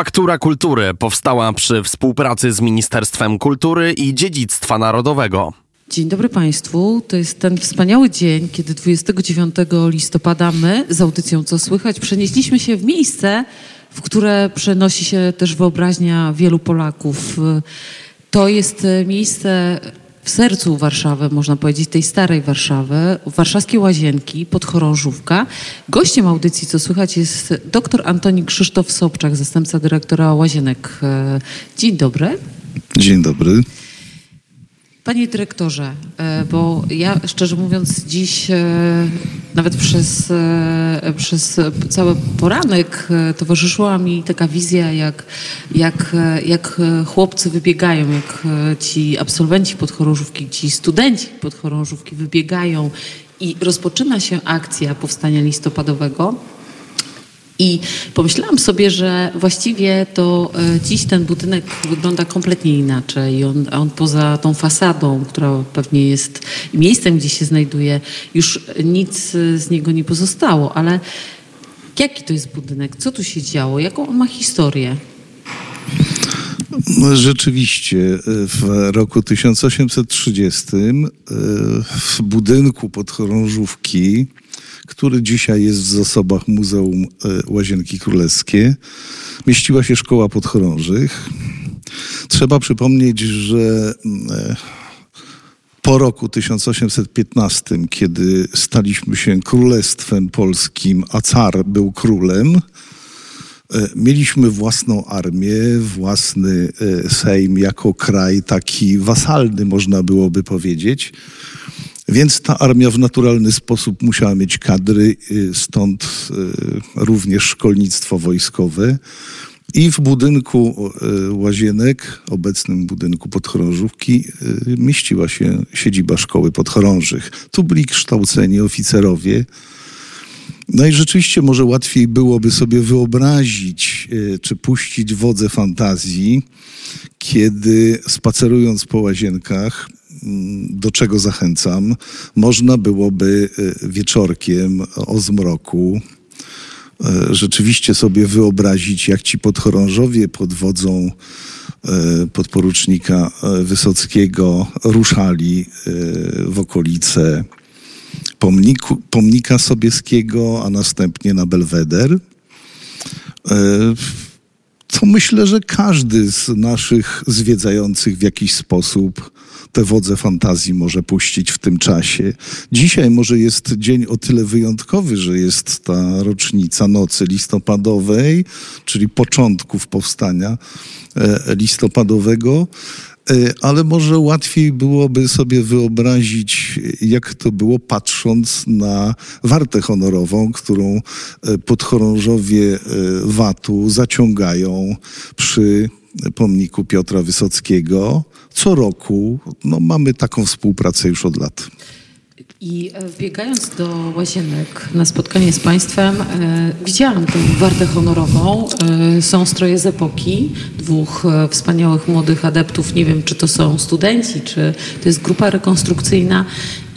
Faktura Kultury powstała przy współpracy z Ministerstwem Kultury i Dziedzictwa Narodowego. Dzień dobry Państwu. To jest ten wspaniały dzień, kiedy 29 listopada my z audycją Co Słychać przenieśliśmy się w miejsce, w które przenosi się też wyobraźnia wielu Polaków. To jest miejsce w sercu Warszawy, można powiedzieć, tej starej Warszawy, warszawskie Łazienki, podchorążówka. Gościem audycji, co słychać, jest dr Antoni Krzysztof Sobczak, zastępca dyrektora Łazienek. Dzień dobry. Dzień dobry. Panie dyrektorze, e, bo ja szczerze mówiąc dziś e, nawet przez, e, przez cały poranek towarzyszyła mi taka wizja, jak, jak, jak chłopcy wybiegają, jak ci absolwenci podchorążówki, ci studenci podchorążówki wybiegają i rozpoczyna się akcja powstania listopadowego. I pomyślałam sobie, że właściwie to e, dziś ten budynek wygląda kompletnie inaczej. On, on poza tą fasadą, która pewnie jest miejscem, gdzie się znajduje, już nic z niego nie pozostało. Ale jaki to jest budynek? Co tu się działo? Jaką on ma historię? No, rzeczywiście, w roku 1830 e, w budynku podchorążówki który dzisiaj jest w zasobach Muzeum e, Łazienki Królewskie. Mieściła się szkoła podchorążych. Trzeba przypomnieć, że e, po roku 1815, kiedy staliśmy się królestwem polskim, a car był królem, e, mieliśmy własną armię, własny Sejm jako kraj taki wasalny, można byłoby powiedzieć. Więc ta armia w naturalny sposób musiała mieć kadry, y, stąd y, również szkolnictwo wojskowe. I w budynku y, Łazienek, obecnym budynku podchorążówki, mieściła się siedziba szkoły podchorążych. Tu byli kształceni oficerowie. No i rzeczywiście może łatwiej byłoby sobie wyobrazić, czy puścić wodze fantazji, kiedy spacerując po łazienkach, do czego zachęcam, można byłoby e, wieczorkiem o zmroku e, rzeczywiście sobie wyobrazić, jak ci podchorążowie pod wodzą e, podporucznika Wysockiego ruszali w okolice pomniku, pomnika Sobieskiego, a następnie na Belweder. To myślę, że każdy z naszych zwiedzających w jakiś sposób te wodze fantazji może puścić w tym czasie. Dzisiaj może jest dzień o tyle wyjątkowy, że jest ta rocznica nocy listopadowej, czyli początków powstania e, listopadowego ale może łatwiej byłoby sobie wyobrazić, jak to było, patrząc na wartę honorową, którą e, podchorążowie VAT-u zaciągają przy pomniku Piotra Wysockiego. Co roku no, mamy taką współpracę już od lat. I e, biegając do łazienek na spotkanie z Państwem, e, widziałam tę wartę honorową. E, są stroje z epoki, dwóch wspaniałych młodych adeptów. Nie wiem, czy to są studenci, czy to jest grupa rekonstrukcyjna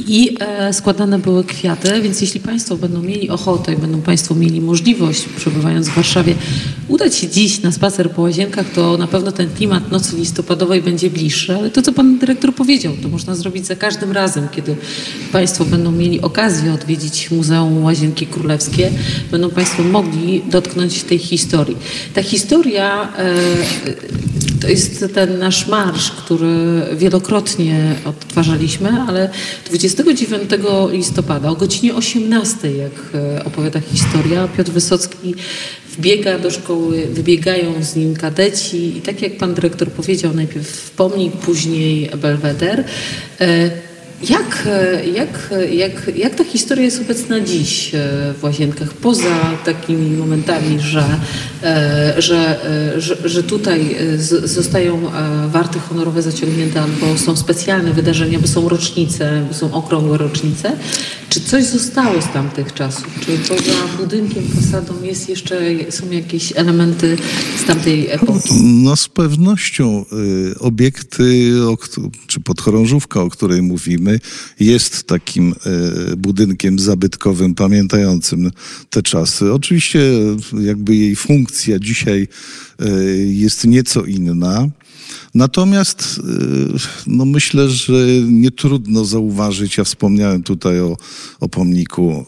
i e, składane były kwiaty, więc jeśli Państwo będą mieli ochotę i będą Państwo mieli możliwość, przebywając w Warszawie, udać się dziś na spacer po łazienkach, to na pewno ten klimat nocy listopadowej będzie bliższy. Ale to, co Pan Dyrektor powiedział, to można zrobić za każdym razem, kiedy Państwo będą mieli okazję odwiedzić Muzeum Łazienki Królewskie, będą Państwo mogli dotknąć tej historii. Ta historia e, to jest ten nasz marsz, który wielokrotnie odtwarzaliśmy, ale 29 listopada o godzinie 18, jak e, opowiada historia, Piotr Wysocki wbiega do szkoły, wybiegają z nim kadeci i tak jak pan dyrektor powiedział, najpierw pomnik, później Belweder. Jak, jak, jak, jak ta historia jest obecna dziś e, w Łazienkach, poza takimi momentami, że, e, że, e, że, że tutaj zostają warty honorowe zaciągnięte albo są specjalne wydarzenia, bo są rocznice, bo są okrągłe rocznice? Czy coś zostało z tamtych czasów? Czy poza budynkiem, fasadą jest jeszcze, są jakieś elementy z tamtej epoki? No z pewnością y, obiekty, czy podchorążówka, o której mówimy, jest takim y, budynkiem zabytkowym, pamiętającym te czasy. Oczywiście jakby jej funkcja dzisiaj y, jest nieco inna. Natomiast no myślę, że nie trudno zauważyć, ja wspomniałem tutaj o, o pomniku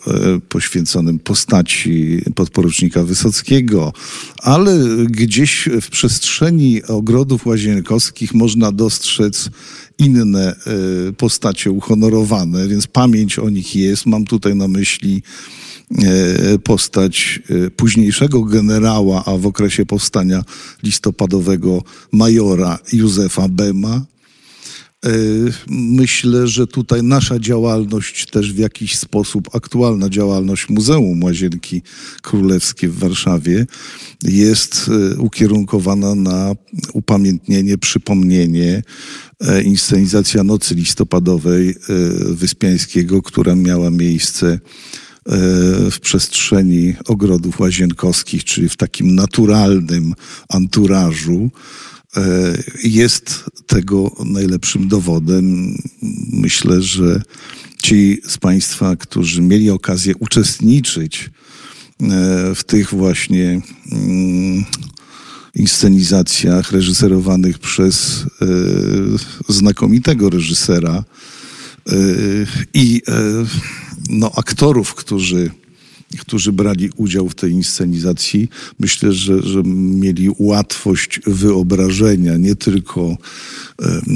poświęconym postaci podporucznika Wysockiego, ale gdzieś w przestrzeni ogrodów łazienkowskich można dostrzec inne postacie uhonorowane, więc pamięć o nich jest. Mam tutaj na myśli postać późniejszego generała, a w okresie powstania listopadowego majora Józefa Bema. Myślę, że tutaj nasza działalność też w jakiś sposób, aktualna działalność Muzeum Łazienki Królewskie w Warszawie jest ukierunkowana na upamiętnienie, przypomnienie, inscenizacja Nocy Listopadowej Wyspiańskiego, która miała miejsce w przestrzeni ogrodów łazienkowskich, czyli w takim naturalnym anturażu, jest tego najlepszym dowodem. Myślę, że ci z Państwa, którzy mieli okazję uczestniczyć w tych właśnie inscenizacjach reżyserowanych przez znakomitego reżysera i no, aktorów, którzy, którzy brali udział w tej inscenizacji, myślę, że, że mieli łatwość wyobrażenia nie tylko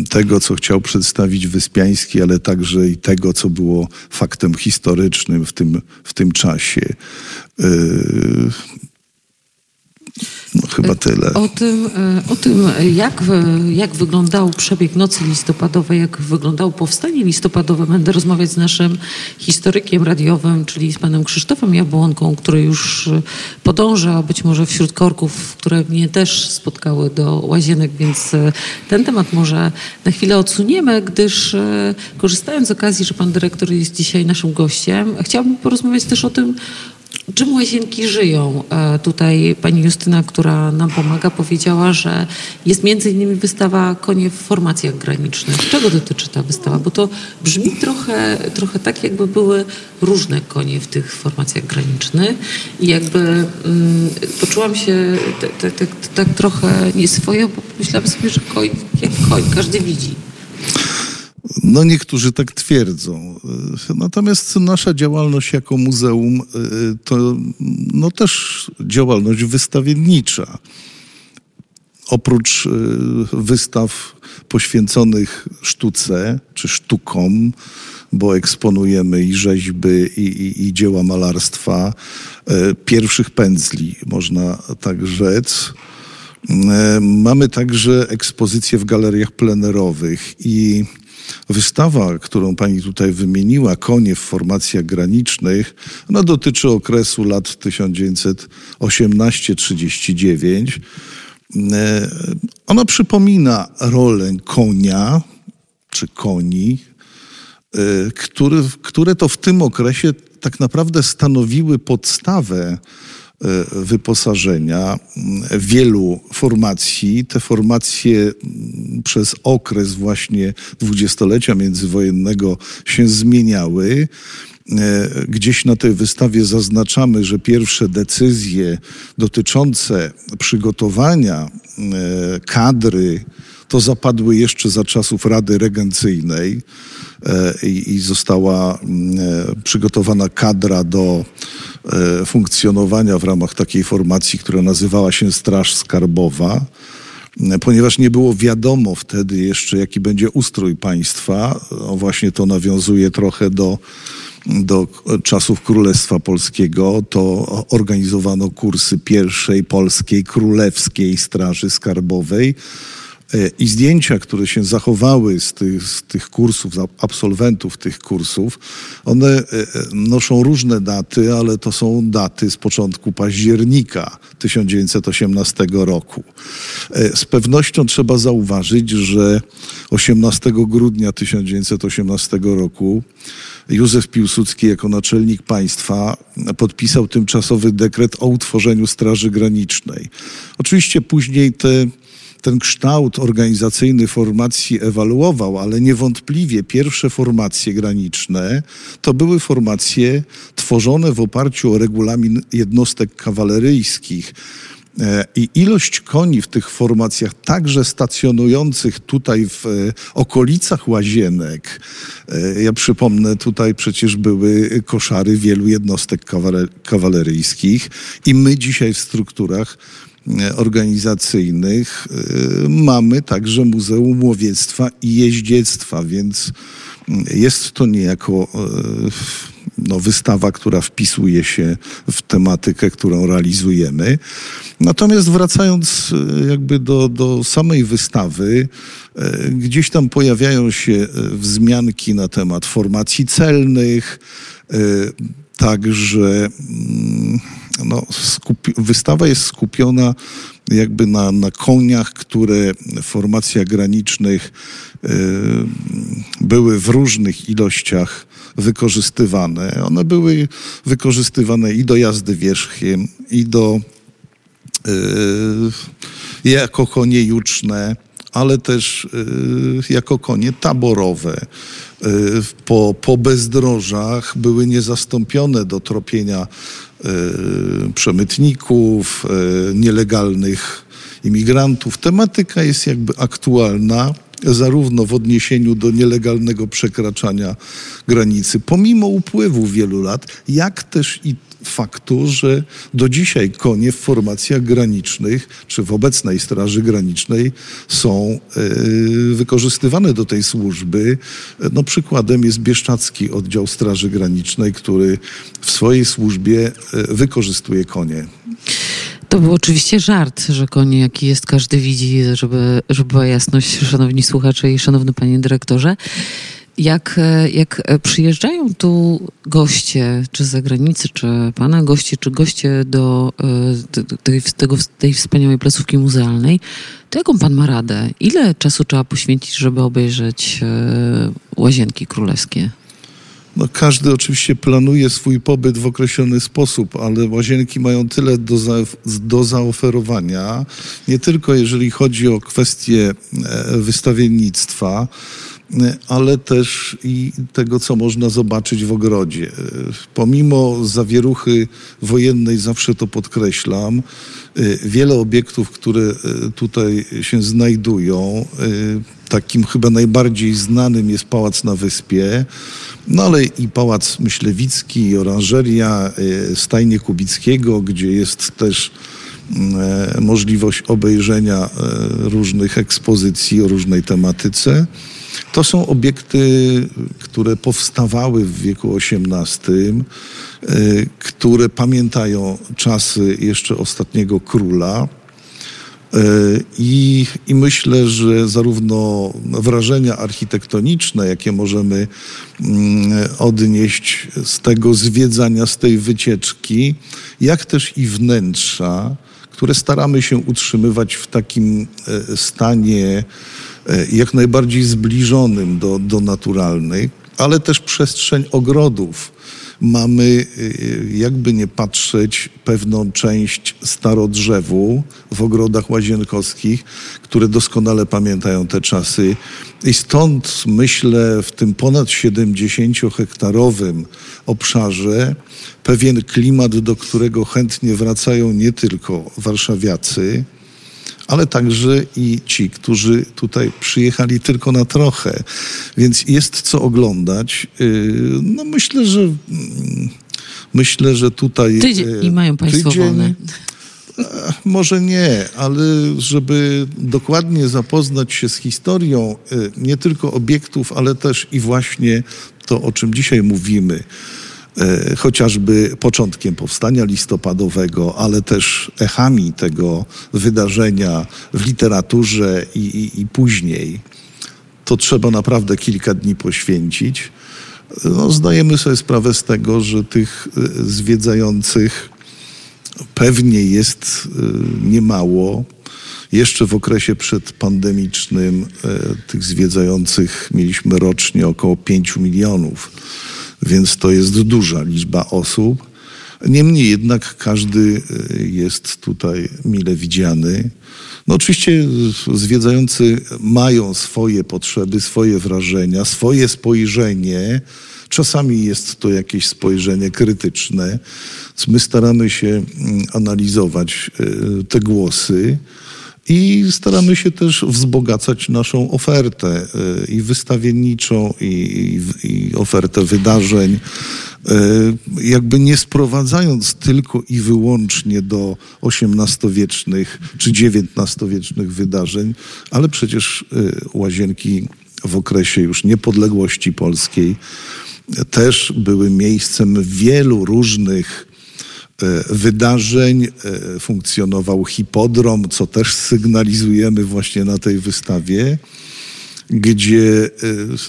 tego, co chciał przedstawić Wyspiański, ale także i tego, co było faktem historycznym w tym, w tym czasie. No, chyba tyle. O tym, o tym jak, jak wyglądał przebieg Nocy Listopadowej, jak wyglądało powstanie listopadowe, będę rozmawiać z naszym historykiem radiowym, czyli z panem Krzysztofem Jabłonką, który już podąża być może wśród korków, które mnie też spotkały do łazienek, więc ten temat może na chwilę odsuniemy, gdyż korzystając z okazji, że pan dyrektor jest dzisiaj naszym gościem, chciałabym porozmawiać też o tym, Czym łazienki żyją? Tutaj pani Justyna, która nam pomaga, powiedziała, że jest między innymi wystawa Konie w formacjach granicznych. Czego dotyczy ta wystawa? Bo to brzmi trochę, trochę tak, jakby były różne konie w tych formacjach granicznych i jakby mm, poczułam się tak trochę nieswojo, bo myślałam sobie, że koń jak koń, każdy widzi. No niektórzy tak twierdzą. Natomiast nasza działalność jako muzeum to no też działalność wystawiennicza. Oprócz wystaw poświęconych sztuce czy sztukom, bo eksponujemy i rzeźby, i, i, i dzieła malarstwa, pierwszych pędzli, można tak rzec. Mamy także ekspozycje w galeriach plenerowych i Wystawa, którą pani tutaj wymieniła, Konie w formacjach granicznych, ona dotyczy okresu lat 1918-39. Ona przypomina rolę konia czy koni, który, które to w tym okresie tak naprawdę stanowiły podstawę wyposażenia wielu formacji. Te formacje przez okres właśnie dwudziestolecia międzywojennego się zmieniały. Gdzieś na tej wystawie zaznaczamy, że pierwsze decyzje dotyczące przygotowania kadry to zapadły jeszcze za czasów Rady Regencyjnej i, i została przygotowana kadra do funkcjonowania w ramach takiej formacji, która nazywała się Straż Skarbowa ponieważ nie było wiadomo wtedy jeszcze, jaki będzie ustrój państwa. No właśnie to nawiązuje trochę do, do czasów Królestwa Polskiego. To organizowano kursy pierwszej polskiej królewskiej Straży Skarbowej. I zdjęcia, które się zachowały z tych, z tych kursów, absolwentów tych kursów, one noszą różne daty, ale to są daty z początku października 1918 roku. Z pewnością trzeba zauważyć, że 18 grudnia 1918 roku Józef Piłsudski jako naczelnik państwa podpisał tymczasowy dekret o utworzeniu Straży Granicznej. Oczywiście później te ten kształt organizacyjny formacji ewaluował, ale niewątpliwie pierwsze formacje graniczne to były formacje tworzone w oparciu o regulamin jednostek kawaleryjskich. E, I ilość koni w tych formacjach, także stacjonujących tutaj w e, okolicach łazienek, e, ja przypomnę, tutaj przecież były koszary wielu jednostek kawaleryjskich i my dzisiaj w strukturach organizacyjnych mamy także Muzeum Łowiectwa i Jeździectwa, więc jest to niejako no, wystawa, która wpisuje się w tematykę, którą realizujemy. Natomiast wracając e, jakby do, do samej wystawy, e, gdzieś tam pojawiają się e, wzmianki na temat formacji celnych, także mm, no, wystawa jest skupiona jakby na, na koniach, które w formacjach granicznych były w różnych ilościach wykorzystywane. One były wykorzystywane i do jazdy wierzchiem, i do yy, jako konie juczne, ale też yy, jako konie taborowe. Yy, po, po bezdrożach były niezastąpione do tropienia przemytników, yy, nielegalnych imigrantów. Tematyka jest jakby aktualna zarówno w odniesieniu do nielegalnego przekraczania granicy, pomimo upływu wielu lat, jak też i faktu, że do dzisiaj konie w formacjach granicznych, czy w obecnej Straży Granicznej są y, wykorzystywane do tej służby. No, przykładem jest Bieszczacki Oddział Straży Granicznej, który w swojej służbie y, wykorzystuje konie. To był oczywiście żart, że konie jaki jest, każdy widzi, żeby, żeby była jasność, szanowni słuchacze i szanowny panie dyrektorze. Jak, jak przyjeżdżają tu goście, czy z zagranicy, czy pana goście, czy goście do, do e, tej, tego, tej wspaniałej placówki muzealnej, to jaką pan ma radę? Ile czasu trzeba poświęcić, żeby obejrzeć e, łazienki królewskie? No, każdy oczywiście planuje swój pobyt w określony sposób, ale łazienki mają tyle do, za, do zaoferowania, nie tylko jeżeli chodzi o kwestie e, wystawiennictwa, e, ale też i tego, co można zobaczyć w ogrodzie. E, pomimo zawieruchy wojennej, zawsze to podkreślam, wiele obiektów, które tutaj się znajdują, takim chyba najbardziej znanym jest Pałac na Wyspie, no ale i Pałac Myślewicki, i oranżeria, e, stajnie Kubickiego, gdzie jest też mm, e, możliwość obejrzenia e, różnych ekspozycji o różnej tematyce. To są obiekty, które powstawały w wieku XVIII, które pamiętają czasy jeszcze ostatniego króla. E, I, I myślę, że zarówno wrażenia architektoniczne, jakie możemy mm, odnieść z tego zwiedzania, z tej wycieczki, jak też i wnętrza, które staramy się utrzymywać w takim e, stanie e, jak najbardziej zbliżonym do, do naturalnych, ale też przestrzeń ogrodów mamy, y, jakby nie patrzeć, pewną część starodrzewu w ogrodach łazienkowskich, które doskonale pamiętają te czasy. I stąd myślę, w tym ponad 70-hektarowym obszarze pewien klimat, do którego chętnie wracają nie tylko warszawiacy, ale także i ci, którzy tutaj przyjechali tylko na trochę. Więc jest co oglądać. Y, no myślę, że mm, myślę, że tutaj... Tydzień i mają Państwo tydzień, wolne. E, może nie, ale żeby dokładnie zapoznać się z historią y, nie tylko obiektów, ale też i właśnie to, o czym dzisiaj mówimy, e, chociażby początkiem powstania listopadowego, ale też echami tego wydarzenia w literaturze i, i, i później, to trzeba naprawdę kilka dni poświęcić. No, zdajemy sobie sprawę z tego, że tych e, zwiedzających pewnie jest e, niemało. Jeszcze w okresie przedpandemicznym e, tych zwiedzających mieliśmy rocznie około 5 milionów, więc to jest duża liczba osób. Niemniej jednak każdy jest tutaj mile widziany. No oczywiście zwiedzający mają swoje potrzeby, swoje wrażenia, swoje spojrzenie. Czasami jest to jakieś spojrzenie krytyczne. My staramy się mm, analizować e, te głosy. I staramy się też wzbogacać naszą ofertę e, i wystawienniczą, i, i, ofertę wydarzeń. E, jakby nie sprowadzając tylko i wyłącznie do XVIII-wiecznych czy XIX-wiecznych wydarzeń, ale przecież e, łazienki w okresie już niepodległości polskiej też były miejscem wielu różnych wydarzeń. Funkcjonował hipodrom, co też sygnalizujemy właśnie na tej wystawie gdzie e,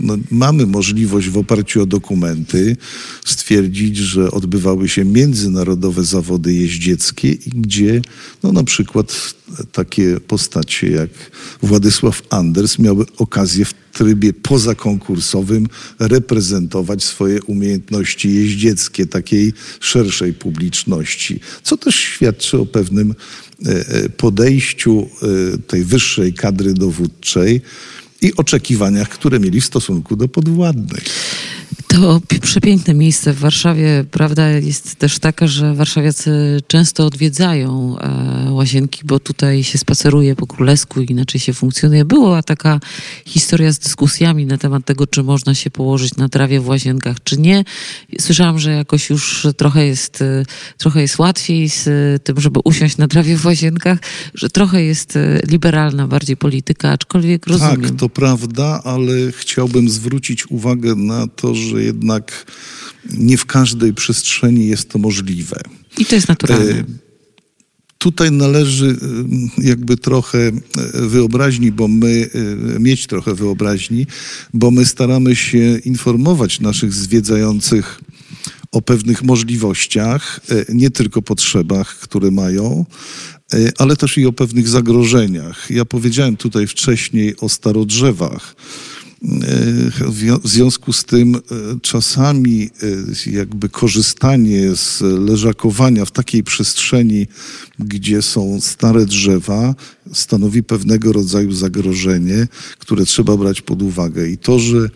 no, mamy możliwość w oparciu o dokumenty stwierdzić, że odbywały się międzynarodowe zawody jeździeckie i gdzie no, na przykład takie postacie jak Władysław Anders miały okazję w trybie pozakonkursowym reprezentować swoje umiejętności jeździeckie takiej szerszej publiczności, co też świadczy o pewnym e, e, podejściu tej wyższej kadry dowódczej, i oczekiwaniach, które mieli w stosunku do podwładnych. To przepiękne miejsce w Warszawie. Prawda jest też taka, że warszawiacy często odwiedzają e, łazienki, bo tutaj się spaceruje po królesku i inaczej się funkcjonuje. Była taka historia z dyskusjami na temat tego, czy można się położyć na trawie w łazienkach, czy nie. Słyszałam, że jakoś już trochę jest, e, trochę jest łatwiej z tym, żeby usiąść na trawie w łazienkach, że trochę jest e, liberalna bardziej polityka, aczkolwiek rozumiem. Tak, to prawda, ale chciałbym zwrócić uwagę na to, że jednak nie w każdej przestrzeni jest to możliwe. I to jest naturalne. E, tutaj należy e, jakby trochę e, wyobraźni, bo my, mieć trochę wyobraźni, bo my staramy się informować naszych zwiedzających o pewnych możliwościach, nie tylko potrzebach, które mają, ale też i o pewnych zagrożeniach. Ja powiedziałem tutaj wcześniej o starodrzewach. W związku z tym e, czasami e, jakby korzystanie z leżakowania w takiej przestrzeni, gdzie są stare drzewa, stanowi pewnego rodzaju zagrożenie, które trzeba brać pod uwagę. I to, że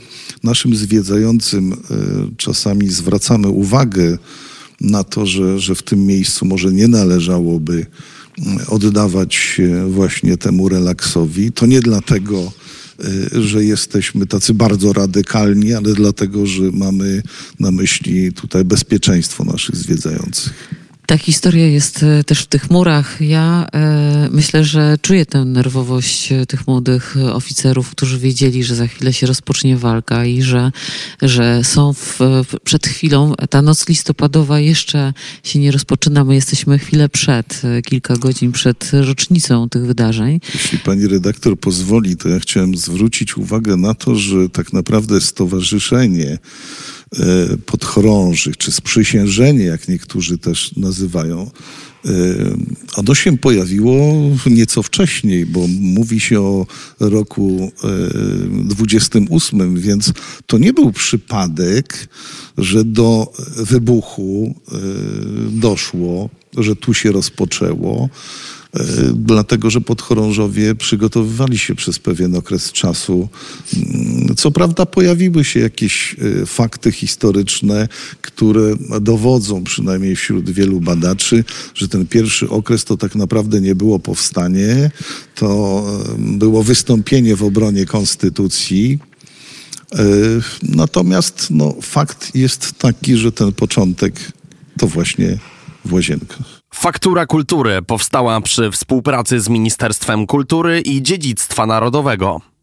naszym zwiedzającym e, czasami zwracamy uwagę na to, że, że w tym miejscu może nie należałoby oddawać się właśnie temu relaksowi, to nie dlatego, że jesteśmy tacy bardzo radykalni, ale dlatego, że mamy na myśli tutaj bezpieczeństwo naszych zwiedzających. Ta historia jest e, też w tych murach. Ja e, myślę, że czuję tę nerwowość e, tych młodych oficerów, którzy wiedzieli, że za chwilę się rozpocznie walka i że, że są w, przed chwilą, ta noc listopadowa jeszcze się nie rozpoczyna. My jesteśmy chwilę przed, e, kilka godzin przed rocznicą tych wydarzeń. Jeśli pani redaktor pozwoli, to ja chciałem zwrócić uwagę na to, że tak naprawdę stowarzyszenie podchorążych, czy sprzysiężenie, jak niektórzy też nazywają, ono się pojawiło nieco wcześniej, bo mówi się o roku 28, e, więc to nie był przypadek, że do wybuchu doszło, że tu się rozpoczęło. E, dlatego że podchorążowie przygotowywali się przez pewien okres czasu. Mm, co prawda pojawiły się jakieś e, fakty historyczne, które dowodzą przynajmniej wśród wielu badaczy, że ten pierwszy okres to tak naprawdę nie było powstanie, to e, było wystąpienie w obronie konstytucji. Natomiast no, fakt jest taki, że ten początek to właśnie w łazienkach. Faktura Kultury powstała przy współpracy z Ministerstwem Kultury i Dziedzictwa Narodowego.